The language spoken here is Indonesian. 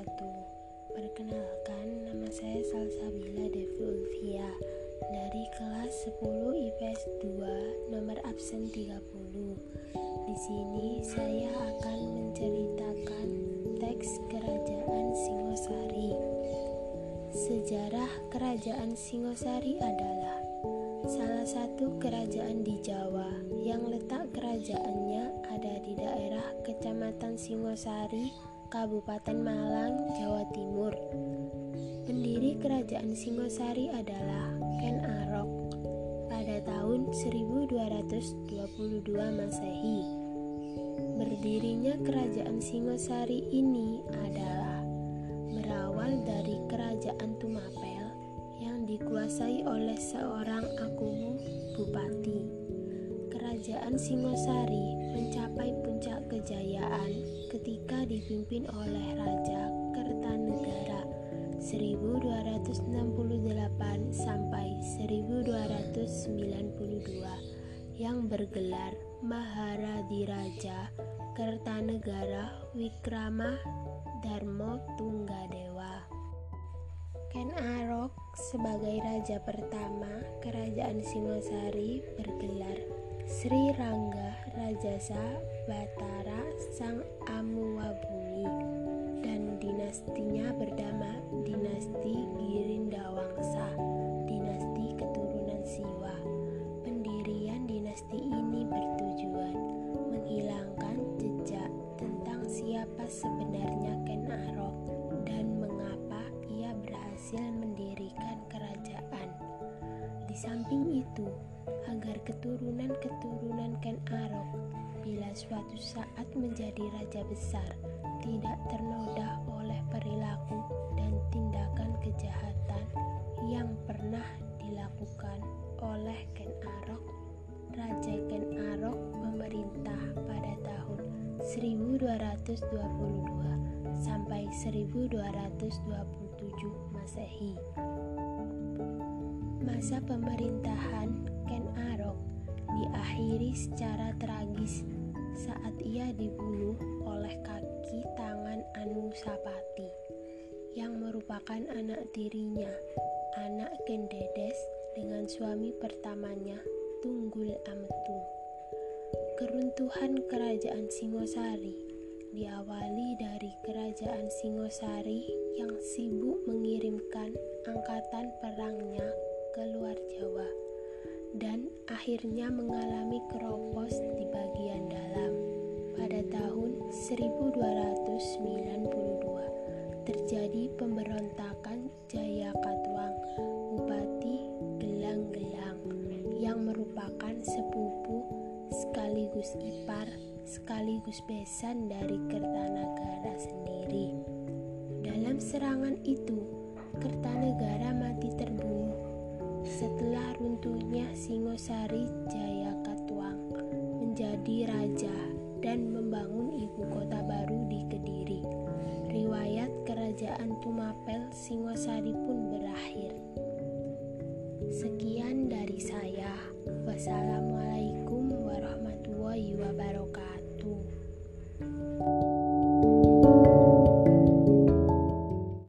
Perkenalkan, nama saya Salsabila Devi Ulfia. Dari kelas 10 IPS 2, nomor absen 30 Di sini saya akan menceritakan teks Kerajaan Singosari. Sejarah Kerajaan Singosari adalah Salah satu kerajaan di Jawa yang letak kerajaannya ada di daerah Kecamatan Singosari, Kabupaten Malang, Jawa Timur. Pendiri kerajaan Singosari adalah Ken Arok pada tahun 1222 Masehi. Berdirinya kerajaan Singosari ini adalah berawal dari kerajaan Tumapel yang dikuasai oleh seorang akumu bupati. Kerajaan Singosari mencapai puncak dipimpin oleh Raja Kertanegara 1268 sampai 1292 yang bergelar Maharadiraja Kertanegara Wikrama Darmo Tunggadewa. Ken Arok sebagai raja pertama kerajaan Singosari bergelar Sri Rangga Rajasa Batara Sang Amuwabuni dinastinya bernama Dinasti Girindawangsa, dinasti keturunan Siwa. Pendirian dinasti ini bertujuan menghilangkan jejak tentang siapa sebenarnya Ken Arok dan mengapa ia berhasil mendirikan kerajaan. Di samping itu, agar keturunan-keturunan Ken Arok bila suatu saat menjadi raja besar tidak ternoda oleh perilaku dan tindakan kejahatan yang pernah dilakukan oleh Ken Arok. Raja Ken Arok memerintah pada tahun 1222 sampai 1227 Masehi. Masa pemerintahan Ken Arok diakhiri secara tragis saat ia dibunuh oleh kaki tangan Anusapati yang merupakan anak tirinya, anak Kendedes dengan suami pertamanya Tunggul Ametung. Keruntuhan kerajaan Singosari diawali dari kerajaan Singosari yang sibuk mengirimkan angkatan perangnya akhirnya mengalami keropos di bagian dalam. Pada tahun 1292 terjadi pemberontakan Jaya Katuang, Bupati Gelang-Gelang yang merupakan sepupu sekaligus ipar sekaligus besan dari Kertanegara sendiri. Dalam serangan itu, Singosari Jaya Katuang menjadi raja dan membangun ibu kota baru di Kediri. Riwayat kerajaan Tumapel Singosari pun berakhir. Sekian dari saya. Wassalamualaikum.